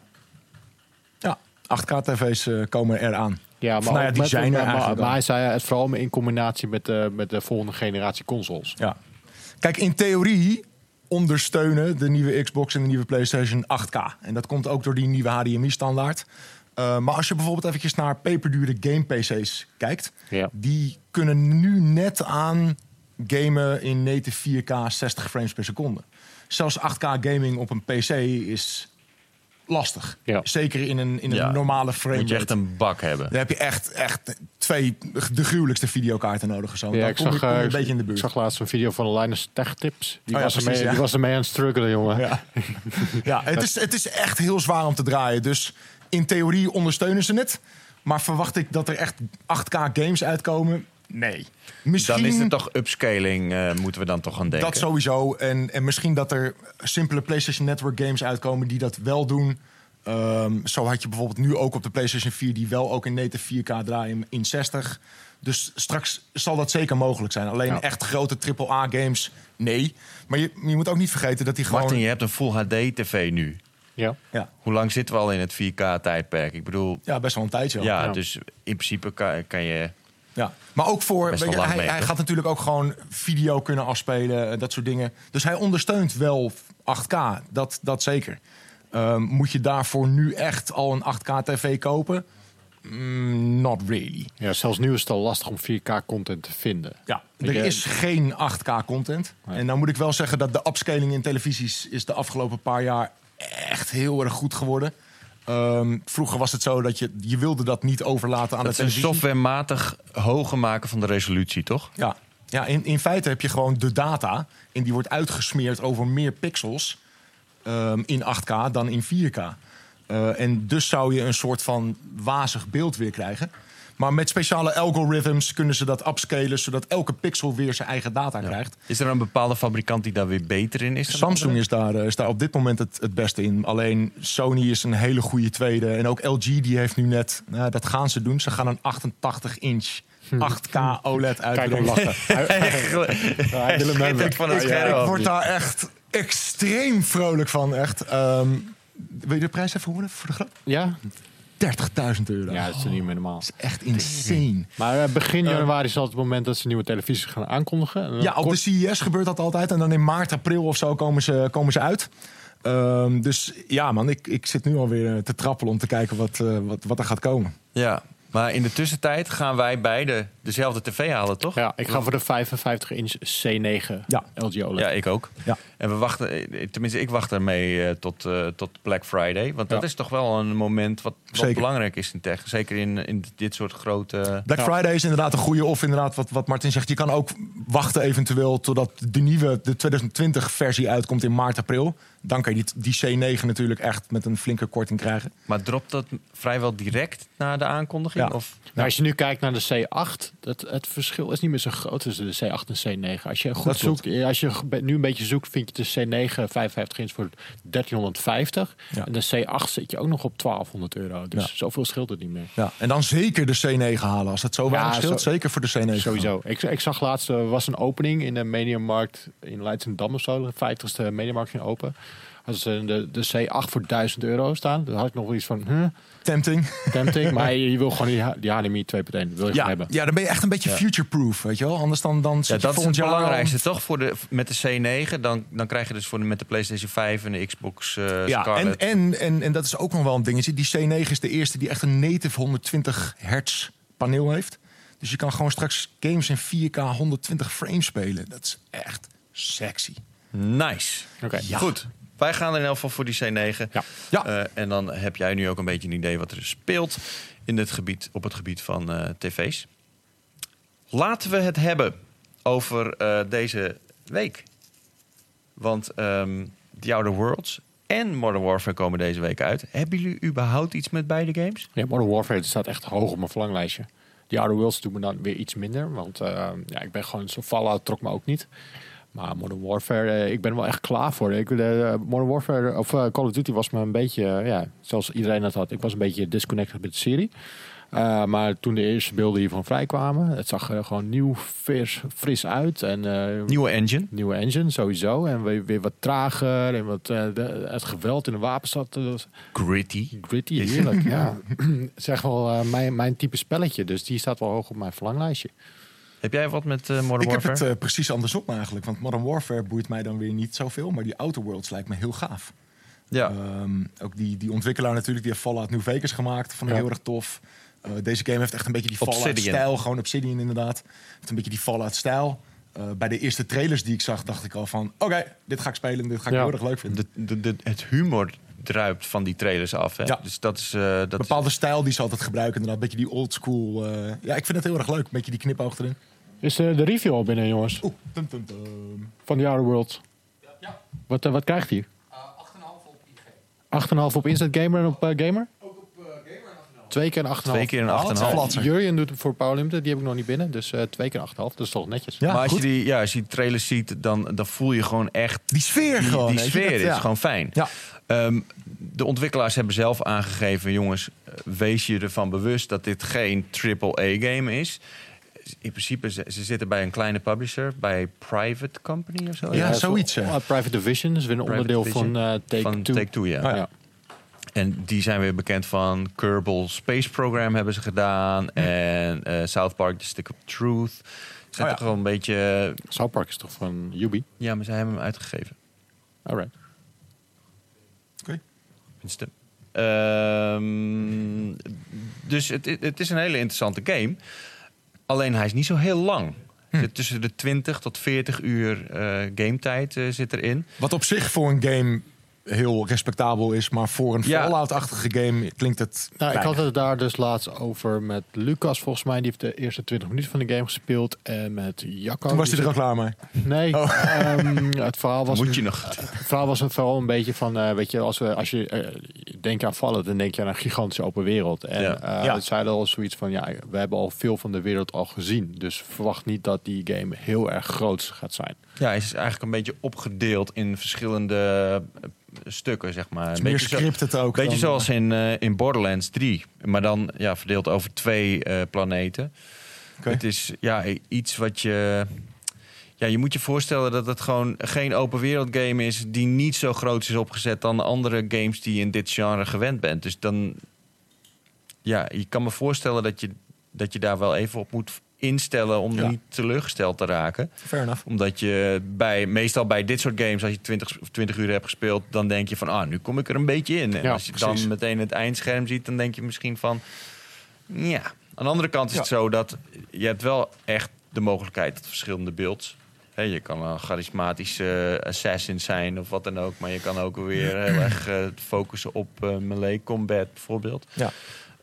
ja 8K-tv's eh, komen eraan. Ja, maar, nou ja, die met- zijn er maar, hij zei het vooral in combinatie met de, met de volgende generatie consoles. Ja. Kijk, in theorie ondersteunen de nieuwe Xbox en de nieuwe PlayStation 8K. En dat komt ook door die nieuwe HDMI-standaard. Eh, maar als je bijvoorbeeld eventjes naar peperdure game-PC's kijkt... Ja. die kunnen nu net aan gamen in native 4K 60 frames per seconde. Zelfs 8K gaming op een PC is lastig. Ja. Zeker in een, in een Ja. normale frame Moet je echt een bak hebben. Dan heb je echt, echt twee de gruwelijkste videokaarten nodig. Zo. Ja, Dan ik kom je, zag, kom je eh, een beetje in de buurt. ik zag laatst een video van Linus Tech Tips. Die, Oh ja, was, precies, ermee, ja. die was ermee aan het struggelen, jongen. Ja, ja het, is, het is echt heel zwaar om te draaien. Dus in theorie ondersteunen ze het. Maar verwacht ik dat er echt 8K games uitkomen? Nee. Misschien Dan is het toch upscaling, eh, moeten we dan toch gaan denken. dat sowieso. En, en misschien dat er simpele PlayStation Network games uitkomen die dat wel doen. Ehm, zo had je bijvoorbeeld nu ook op de PlayStation 4 die wel ook in native 4K draaien in 60. Dus straks zal dat zeker mogelijk zijn. Alleen Ja. echt grote AAA games, nee. Maar je, je moet ook niet vergeten dat die gewoon... Martin, je hebt een Full HD-tv nu. Ja. ja, Hoe lang zitten we al in het 4K-tijdperk? Ik bedoel, ja, best wel een tijdje. al. ja, Ja. dus in principe kan, kan je... Ja, maar ook voor. Weet je, hij, mee, hij gaat natuurlijk ook gewoon video kunnen afspelen, eh, dat soort dingen. Dus hij ondersteunt wel 8K, dat, dat zeker. Ehm, moet je daarvoor nu echt al een 8K-TV kopen? Mm, not really. ja, zelfs nu is het al lastig om 4K content te vinden. Ja, er je- is geen 8K-content. Nee. En dan moet ik wel zeggen dat de upscaling in televisies is de afgelopen paar jaar echt heel erg goed geworden. Ehm, vroeger was het zo dat je, je wilde dat niet overlaten aan Dat de is een televisie. softwarematig hoger maken van de resolutie, toch? Ja, ja in, in feite heb je gewoon de data. En die wordt uitgesmeerd over meer pixels ehm, in 8K dan in 4K. Eh, en dus zou je een soort van wazig beeld weer krijgen. Maar met speciale algorithms kunnen ze dat upscalen... zodat elke pixel weer zijn eigen data krijgt. Is er een bepaalde fabrikant die daar weer beter in is? Samsung is daar, eh, is daar op dit moment het, het beste in. Alleen Sony is een hele goede tweede. En ook LG die heeft nu net... Nou, dat gaan ze doen. Ze gaan een 88-inch 8K OLED Kijk hem uitbrengen. lachen. Hebben. Ik van het Ik, ik word daar echt extreem vrolijk van, echt. Ehm, wil je de prijs even horen voor de grap? Ja? 30.000 euro. ja, dat is niet meer normaal. Dat is echt insane. Maar eh, begin januari is altijd het moment dat ze nieuwe televisies gaan aankondigen. En dan Ja, op de CES gebeurt dat altijd. En dan in maart, april of zo komen ze, komen ze uit. Ehm, dus ja, man, ik, ik zit nu alweer eh, te trappelen om te kijken wat, eh, wat, wat er gaat komen. Ja, maar in de tussentijd gaan wij beide dezelfde tv halen, toch? Ja, ik ga voor de 55 inch C9 Ja. LG OLED. Ja, ik ook. Ja. En we wachten, tenminste, ik wacht ermee eh, tot, eh, tot Black Friday. Want dat Ja. is toch wel een moment wat, wat belangrijk is in tech. Zeker in, in dit soort grote. Black Ja. Friday is inderdaad een goede. Of inderdaad, wat, wat Martin zegt, je kan ook wachten eventueel totdat de nieuwe, de 2020 versie uitkomt in maart, april. Dan kan je die, die C9 natuurlijk echt met een flinke korting krijgen. Maar dropt dat vrijwel direct na de aankondiging? Ja. Of? Nou, als je nu kijkt naar de C8, het, het verschil is niet meer zo groot tussen de C8 en C9. Als je goed Dat zoekt, als je nu een beetje zoekt, vind je de C9 55 inch voor 1350. Ja. En de C8 zit je ook nog op 1200 euro. Dus Ja. zoveel scheelt het niet meer. Ja, en dan zeker de C9 halen. Als het zo weinig Ja, scheelt, zo- zeker voor de C9. Sowieso. Ik, ik zag laatst, eh, was een opening in de Mediamarkt in Leidschendam of zo. De 50ste Mediamarkt ging open. Hadden ze de, de C8 voor 1000 euro staan. Daar had ik nog wel iets van, huh, Tempting. tempting. maar je, je wil gewoon die, die HDMI 2.1, wil je gewoon Ja, hebben. ja, dan ben je echt een beetje future-proof, weet je wel. Anders dan, dan Ja, dat is het belangrijkste, toch? Voor de, met de C9, dan, dan krijg je dus voor de, met de PlayStation 5 en de Xbox eh Ja, en, Scarlet. en, en, en dat is ook nog wel een dingetje. Die C9 is de eerste die echt een native 120 hertz paneel heeft. Dus je kan gewoon straks games in 4K 120 frames spelen. Dat is echt sexy. Nice. Oké. Ja. Goed. Wij gaan er in elk geval voor die C9. Ja. Ja. Eh, en dan heb jij nu ook een beetje een idee wat er speelt in het gebied, op het gebied van eh, tv's. Laten we het hebben over eh, deze week. Want ehm The Outer Worlds en Modern Warfare komen deze week uit. Hebben jullie überhaupt iets met beide games? Ja, Modern Warfare staat echt hoog op mijn verlanglijstje. Die Outer Worlds doet me dan weer iets minder. Want ja, ik ben gewoon zo Fallout trok me ook niet. Maar Modern Warfare, eh, ik ben wel echt klaar voor. Ik, eh, Modern Warfare, of eh, Call of Duty was me een beetje, ja, zoals iedereen dat had. Ik was een beetje disconnected met de serie. Maar toen de eerste beelden hiervan vrijkwamen, het zag er gewoon nieuw, fris, fris uit. En, Nieuwe engine. nieuwe engine sowieso. En weer, weer wat trager. En wat, de, het geweld in de wapens zat. Gritty. Gritty, heerlijk. ja. Echt wel mijn, mijn type spelletje. Dus die staat wel hoog op mijn verlanglijstje. Heb jij wat met eh, Modern Ik heb Warfare? het eh, precies andersom eigenlijk. Want Modern Warfare boeit mij dan weer niet zoveel. Maar die Outer Worlds lijkt me heel gaaf. ja. Ehm, ook die, die ontwikkelaar natuurlijk, die heeft Fallout New Vegas gemaakt. Vond ik Ja. heel erg tof. Eh, deze game heeft echt een beetje die. Fallout-stijl. Gewoon Obsidian inderdaad. Heeft een beetje die Fallout-stijl. Eh, bij de eerste trailers die ik zag, dacht ik al van... Oké, dit ga ik spelen, dit ga ik Ja. heel erg leuk vinden. de, de, de- het humor druipt van die trailers af. Hè? Ja. Dus dat is... eh, dat Een bepaalde stijl die ze altijd gebruiken. Inderdaad, een beetje die old school. eh, ja, ik vind het heel erg leuk. Een beetje die knipoog erin. Is eh, de review al binnen, jongens? Oeh, tum, tum, tum. Van The Outer Worlds. Ja, Wat, eh, wat krijgt hij? eh, 8,5 op IG. 8,5 op Instant Gamer en op eh, Gamer? Ook op eh, Gamer en 8,5. Twee keer een 8,5. Twee keer een Oh, dat is 8,5. flat. Jurjen doet hem voor Power Limited. Die heb ik nog niet binnen. Dus eh, twee keer een 8,5. Dat is toch netjes. Ja, maar als je, die, ja, als je die trailers ziet, dan, dan voel je gewoon echt... Die sfeer Die, gewoon. die sfeer dat- is ja. gewoon fijn. Ja. Ehm, de ontwikkelaars hebben zelf aangegeven... jongens, eh, wees je ervan bewust dat dit geen AAA-game is. In principe, ze, ze zitten bij een kleine publisher. Bij Private Company of zo. Ja, zoiets, ja. eh, Private Division is weer een Private onderdeel Division. van eh Take van Two. Take-Two, ja. Oh, ja. En die zijn weer bekend van Kerbal Space Program hebben ze gedaan. En eh, South Park The Stick of Truth. Ze zijn Oh ja. toch wel een beetje... South Park is toch van Yubi? Ja, maar zij hebben hem uitgegeven. Alright. Oké. Tenminste. Ehm, dus het- het is een hele interessante game. Alleen hij is niet zo heel lang. Zit Tussen de 20 tot 40 uur eh gametijd eh, zit erin. Wat op zich voor een game heel respectabel is. Maar voor een Ja. Fallout-achtige game klinkt het Nou, ik had het daar dus laatst over met Lucas, volgens mij. Die heeft de eerste 20 minuten van de game gespeeld. En met Jacco. Toen was hij er al klaar mee. Nee, ehm, het verhaal was... Moet je nog... Het verhaal was het vooral een beetje van, eh, weet je, als, we, als je eh, denkt aan vallen, dan denk je aan een gigantische open wereld. En Ja. eh, Ja. het zeiden al zoiets van, ja, we hebben al veel van de wereld al gezien. Dus verwacht niet dat die game heel erg groot gaat zijn. Ja, hij is eigenlijk een beetje opgedeeld in verschillende stukken, zeg maar. Het is Een meer beetje zo- scripted ook. Beetje dan- zoals in, eh, in Borderlands 3. Maar dan ja, verdeeld over twee eh, planeten. Het is ja, iets wat je... Ja, je moet je voorstellen dat het gewoon geen open wereld game is... die niet zo groot is opgezet dan de andere games die je in dit genre gewend bent. Dus dan... Ja, je kan me voorstellen dat je, dat je daar wel even op moet instellen... om Ja. niet teleurgesteld te raken Fair enough. omdat je bij, meestal bij dit soort games, als je 20, of 20 uur hebt gespeeld, dan denk je van, ah, nu kom ik er een beetje in. En Ja, als je precies. dan meteen het eindscherm ziet, dan denk je misschien van, ja. Aan de andere kant is het zo dat je hebt wel echt de mogelijkheid tot verschillende builds. Hè, je kan een charismatische assassin zijn of wat dan ook, maar je kan ook weer heel erg eh, focussen op eh, melee combat bijvoorbeeld. Ja.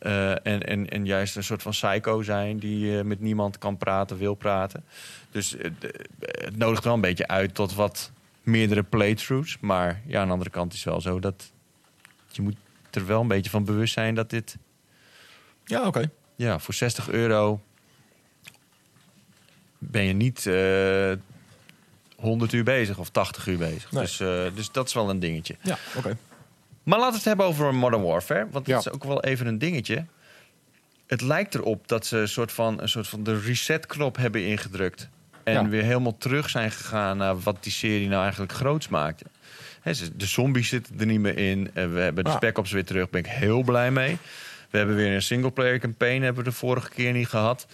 Eh, en, en, en juist een soort van psycho zijn die eh, met niemand kan praten, wil praten. Dus eh, het nodigt wel een beetje uit tot wat meerdere playthroughs. Maar ja, aan de andere kant is het wel zo dat je moet er wel een beetje van bewust zijn dat dit Ja, oké. ja, voor 60 euro ben je niet eh 100 uur bezig of 80 uur bezig. Nee. Dus, dus dat is wel een dingetje. Ja, oké. Maar laten we het hebben over Modern Warfare. Want Ja. dat is ook wel even een dingetje. Het lijkt erop dat ze een soort van, een soort van de reset-knop hebben ingedrukt. En Ja. weer helemaal terug zijn gegaan naar wat die serie nou eigenlijk groots maakte. De zombies zitten er niet meer in. En we hebben de Ah. Spec Ops weer terug. Daar ben ik heel blij mee. We hebben weer een singleplayer campaign. Hebben we de vorige keer niet gehad.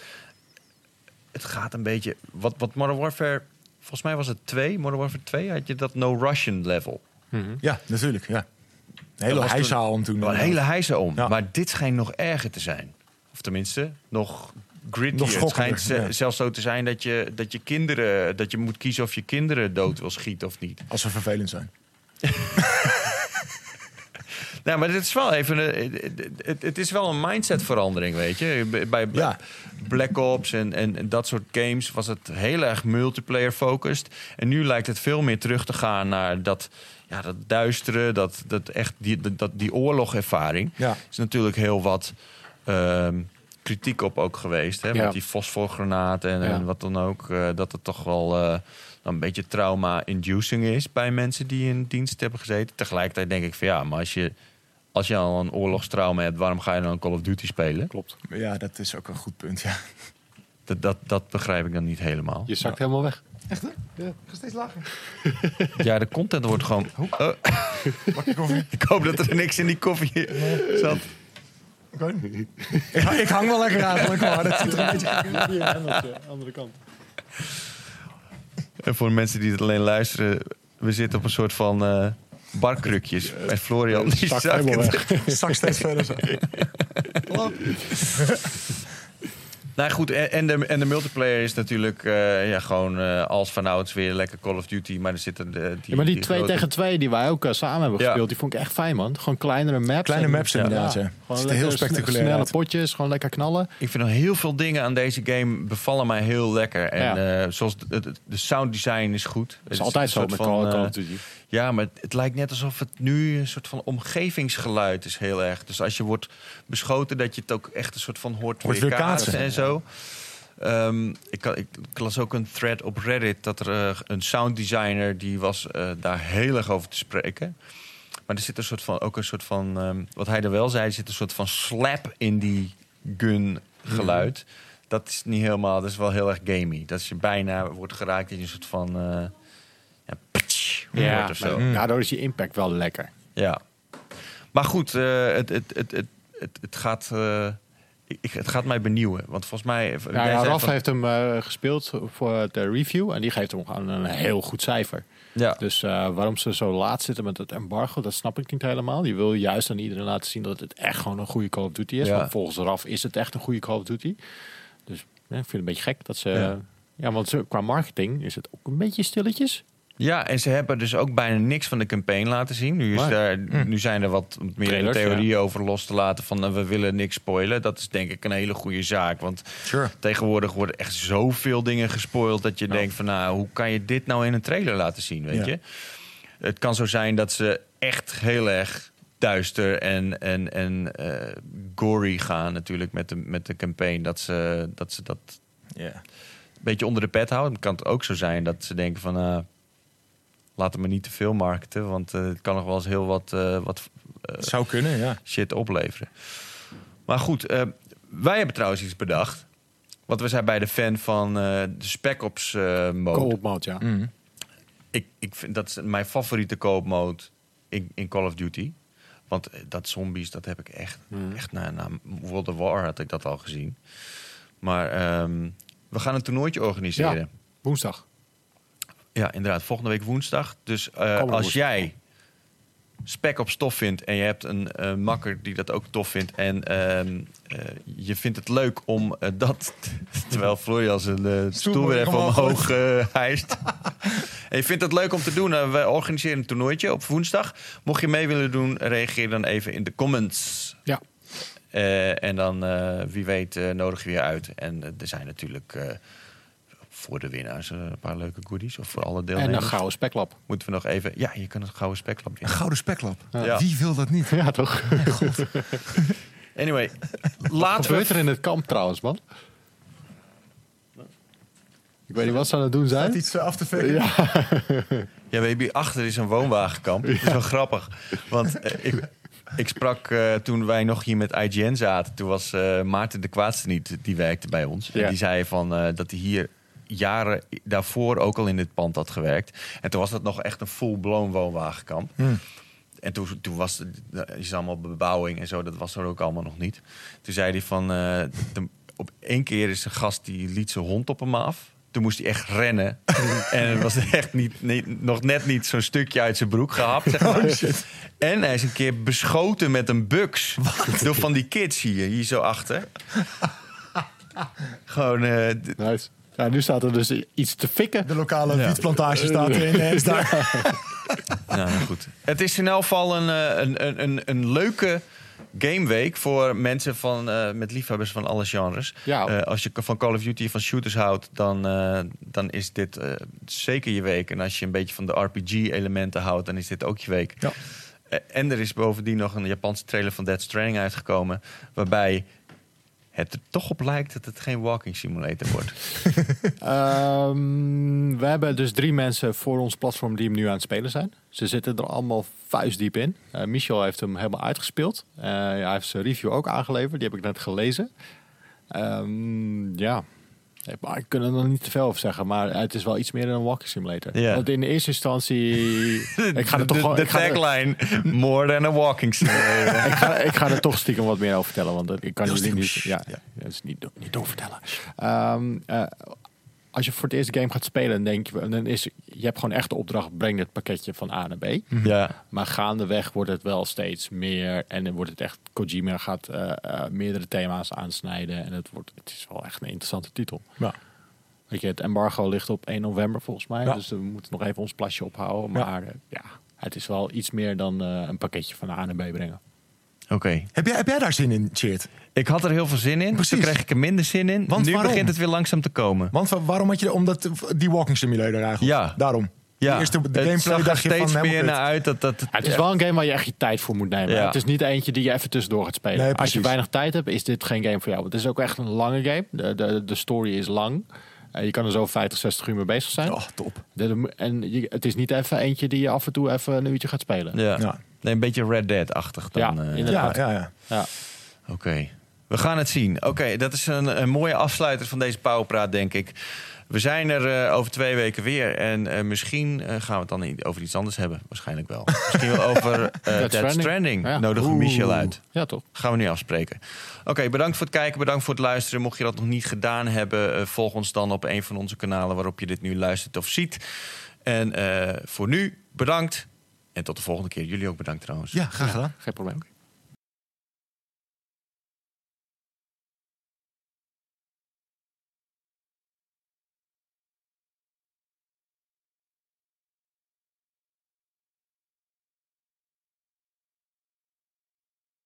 Het gaat een beetje... Wat, wat Modern Warfare... Volgens mij was het 2. Modern Warfare 2 had je dat no Russian level. Ja, natuurlijk. Ja. Een hele hijzaal om toen. Een hele hijse om. Ja. Maar dit schijnt nog erger te zijn. Of tenminste, nog grittier. Nog het schijnt ja. zelfs zo te zijn dat je, dat je kinderen... dat je moet kiezen of je kinderen dood wil schieten of niet. Als ze vervelend zijn. Nou, maar dit is wel even... een- het- het, het is wel een mindsetverandering, weet je. Bij- Ja. Black Ops en, en, dat soort games was het heel erg multiplayer-focused. En nu lijkt het veel meer terug te gaan naar dat... Ja, dat duistere, dat, dat echt die, dat, die oorlogervaring. Ja. is natuurlijk heel wat ehm, kritiek op ook geweest. Hè? Ja. Met die fosforgranaten en, Ja. en wat dan ook. eh, dat het toch wel eh, een beetje trauma-inducing is bij mensen die in dienst hebben gezeten. Tegelijkertijd denk ik van ja, maar als je, als je al een oorlogstrauma hebt, waarom ga je dan Call of Duty spelen? Klopt. Ja, dat is ook een goed punt. Ja. Dat, dat, dat begrijp ik dan niet helemaal. Je zakt helemaal weg. Echt hè? Ja, ik ga steeds lager. Ja, de content wordt gewoon. Oh, koffie. ik hoop dat er niks in die koffie zat. Oké. ik, ha- ik hang wel lekker eigenlijk, maar dat ziet er een beetje uit. andere kant. En voor de mensen die het alleen luisteren, we zitten op een soort van eh barkrukjes. En Florian die het. Zak steeds verder zo. Nou goed, en, en, de, en de multiplayer is natuurlijk eh, ja, gewoon eh, als vanouds weer lekker Call of Duty. Maar er zitten de, die, Ja, maar die 2 grote- tegen 2 die wij ook eh, samen hebben Ja. gespeeld, die vond ik echt fijn, man. Gewoon kleinere maps. Kleine en- maps inderdaad, ja. Gewoon lekker heel spectaculair Snelle uit. potjes, gewoon lekker knallen. Ik vind heel veel dingen aan deze game bevallen mij heel lekker. En Ja. eh, zoals de, de, de sounddesign is goed. Dat is altijd zo met Call of Duty. Ja, maar het, het lijkt net alsof het nu een soort van omgevingsgeluid is heel erg. Dus als je wordt beschoten, dat je het ook echt een soort van hoort, Hoort weer kaatsen en zo. Ehm, ik, ik, ik las ook een thread op Reddit dat er eh, een sounddesigner die was eh, daar heel erg over te spreken. Maar er zit een soort van, ook een soort van, ehm, wat hij er wel zei, er zit een soort van slap in die gun geluid. Dat is niet helemaal, dat is wel heel erg gamey. Dat je bijna wordt geraakt in een soort van, eh pitch hoort of zo. maar daardoor is die impact wel lekker. Ja. Maar goed, eh, het, het, het, het, het, het gaat, eh, ik, het gaat mij benieuwen. Want volgens mij... Ja, jij ja, Raf van- heeft hem eh, gespeeld voor de review en die geeft hem gewoon een heel goed cijfer. Ja. Dus eh, waarom ze zo laat zitten met het embargo, dat snap ik niet helemaal. Die wil juist aan iedereen laten zien dat het echt gewoon een goede Call of Duty is. Ja. Want volgens Raf is het echt een goede Call of Duty. Dus ja, ik vind het een beetje gek dat ze... Ja. Ja, want qua marketing is het ook een beetje stilletjes. Ja, en ze hebben dus ook bijna niks van de campaign laten zien. Nu, is daar, nu zijn er wat meer Trailers, theorieën over los te laten van eh, we willen niks spoilen. Dat is denk ik een hele goede zaak. Want Sure. tegenwoordig worden echt zoveel dingen gespoild dat je denkt van nou, hoe kan je dit nou in een trailer laten zien, weet Ja. je? Het kan zo zijn dat ze echt heel erg duister en, en, en eh, gory gaan natuurlijk met de, met de campaign. Dat ze, dat ze dat een beetje onder de pet houden. Dan kan het ook zo zijn dat ze denken van... laten we niet te veel marketen, want eh, het kan nog wel eens heel wat, eh, wat eh, Zou kunnen, ja. shit opleveren. Maar goed, eh, wij hebben trouwens iets bedacht. Want we zijn bij de fan van eh, de Spec Ops eh mode. Co-op mode, ja. Mhm. Ik, ik vind dat is mijn favoriete koopmode in, in Call of Duty. Want dat zombies, dat heb ik echt, echt na, na World of War had ik dat al gezien. Maar ehm, we gaan een toernooitje organiseren. Ja, woensdag. Ja, inderdaad. Volgende week woensdag. Dus eh, als woensdag. jij spek op stof vindt en je hebt een eh, makker die dat ook tof vindt en ehm, eh, je vindt het leuk om dat, terwijl Florian zijn stoel weer even omhoog hijst. en je vindt het leuk om te doen, we organiseren een toernooitje op woensdag. Mocht je mee willen doen, reageer dan even in de comments. Ja. En dan, wie weet, nodig je je uit. En er zijn natuurlijk voor de winnaars eh, een paar leuke goodies. Of voor alle En deelnemers. een gouden speklap. Moeten we nog even... Ja, je kan het gouden speklap Een gouden speklap. Ja. Wie wil dat niet? Ja, toch? Anyway, Wat laten gebeurt we... er in het kamp trouwens, man? Ik weet niet wat ze aan het doen zijn. Iets eh, af te vegen. Ja. Ja, baby, achter is een woonwagenkamp. Dat is wel grappig. Want eh, ik, ik sprak eh, toen wij nog hier met IGN zaten. Toen was eh, Maarten de Kwaadste niet, die werkte bij ons. En die zei van, eh, dat hij hier jaren daarvoor ook al in dit pand had gewerkt. En toen was dat nog echt een full-blown woonwagenkamp. Hmm. En toen, toen was het, je zag allemaal bebouwing en zo, dat was er ook allemaal nog niet. Toen zei hij van, eh, de- op één keer is een gast die liet zijn hond op hem af. Toen moest hij echt rennen. en het was echt niet, niet- nog net niet zo'n stukje uit zijn broek gehapt. Zeg maar. En hij is een keer beschoten met een buks. Door van die kids hier, hier zo achter. Gewoon, eh, Nice. Ja, nu staat er dus iets te fikken. De lokale wietplantage staat erin. eh. Nou, nou goed. Het is in elk geval een, eh, een, een, een, een leuke gameweek voor mensen van, eh, met liefhebbers van alle genres. Ja. Eh, als je van Call of Duty van shooters houdt, dan, eh, dan is dit zeker je week. En als je een beetje van de RPG-elementen houdt, dan is dit ook je week. Ja. En er is bovendien nog een Japanse trailer van Dead Stranding uitgekomen, waarbij het er toch op lijkt dat het geen walking simulator wordt. Ehm, we hebben dus drie mensen voor ons platform die hem nu aan het spelen zijn. Ze zitten er allemaal vuistdiep in. Eh, Michel heeft hem helemaal uitgespeeld. Eh, hij heeft zijn review ook aangeleverd. Die heb ik net gelezen. Ehm, ja, Nee, maar ik kan er nog niet te veel over zeggen. Maar het is wel iets meer dan een walking simulator. Ja. Want in de eerste instantie... ik ga er toch de, gewoon... de ik ga er- tagline, more than a walking simulator. ik, ga, ik ga er toch stiekem wat meer over vertellen, want ik kan jullie niet. stiekem, Ja, dat is niet, niet doorvertellen. Ehm eh, als je voor het eerst game gaat spelen, dan denk je, dan is je hebt gewoon echt de opdracht: breng dit pakketje van A naar B. ja. Maar gaandeweg wordt het wel steeds meer en dan wordt het echt Kojima gaat eh, eh, meerdere thema's aansnijden en het wordt, het is wel echt een interessante titel. Ja. Weet je, het embargo ligt op 1 november volgens mij, Ja. dus we moeten nog even ons plasje ophouden. Ja. Maar eh, ja, het is wel iets meer dan eh, een pakketje van A naar B brengen. Oké. Heb, jij, heb jij daar zin in, Cheert? Ik had er heel veel zin in. Precies. Toen kreeg ik er minder zin in. Want nu waarom? begint het weer langzaam te komen. Want wa- waarom had je... Omdat die walking simulator eigenlijk. Ja. Daarom. Ja, De eerste de het zag er dacht je van steeds meer naar uit. Dat, dat, Ja, het is wel een game waar je echt je tijd voor moet nemen. Ja. Het is niet eentje die je even tussendoor gaat spelen. Nee, Als je weinig tijd hebt, is dit geen game voor jou. Het is ook echt een lange game. De, de, de story is lang. Eh, je kan er zo 50, 60 uur mee bezig zijn. Oh, top. De- en je, het is niet even eentje die je af en toe even een uurtje gaat spelen. ja. Ja. Nee, een beetje Red Dead-achtig dan. Ja, eh. Ja, inderdaad. ja, ja. Ja. Oké, we gaan het zien. Oké, dat is een, een mooie afsluiter van deze Powerpraat, denk ik. We zijn er eh, over twee weken weer. En eh, misschien eh, gaan we het dan over iets anders hebben. Waarschijnlijk wel. Misschien wel over eh Dead Stranding. Stranding. Ja. Nodigen we Michel uit. ja, toch? Gaan we nu afspreken. Oké, bedankt voor het kijken, bedankt voor het luisteren. Mocht je dat nog niet gedaan hebben, volg ons dan op een van onze kanalen waarop je dit nu luistert of ziet. En eh, voor nu, bedankt. En tot de volgende keer. Jullie ook bedankt trouwens. Ja, graag gedaan. Geen probleem.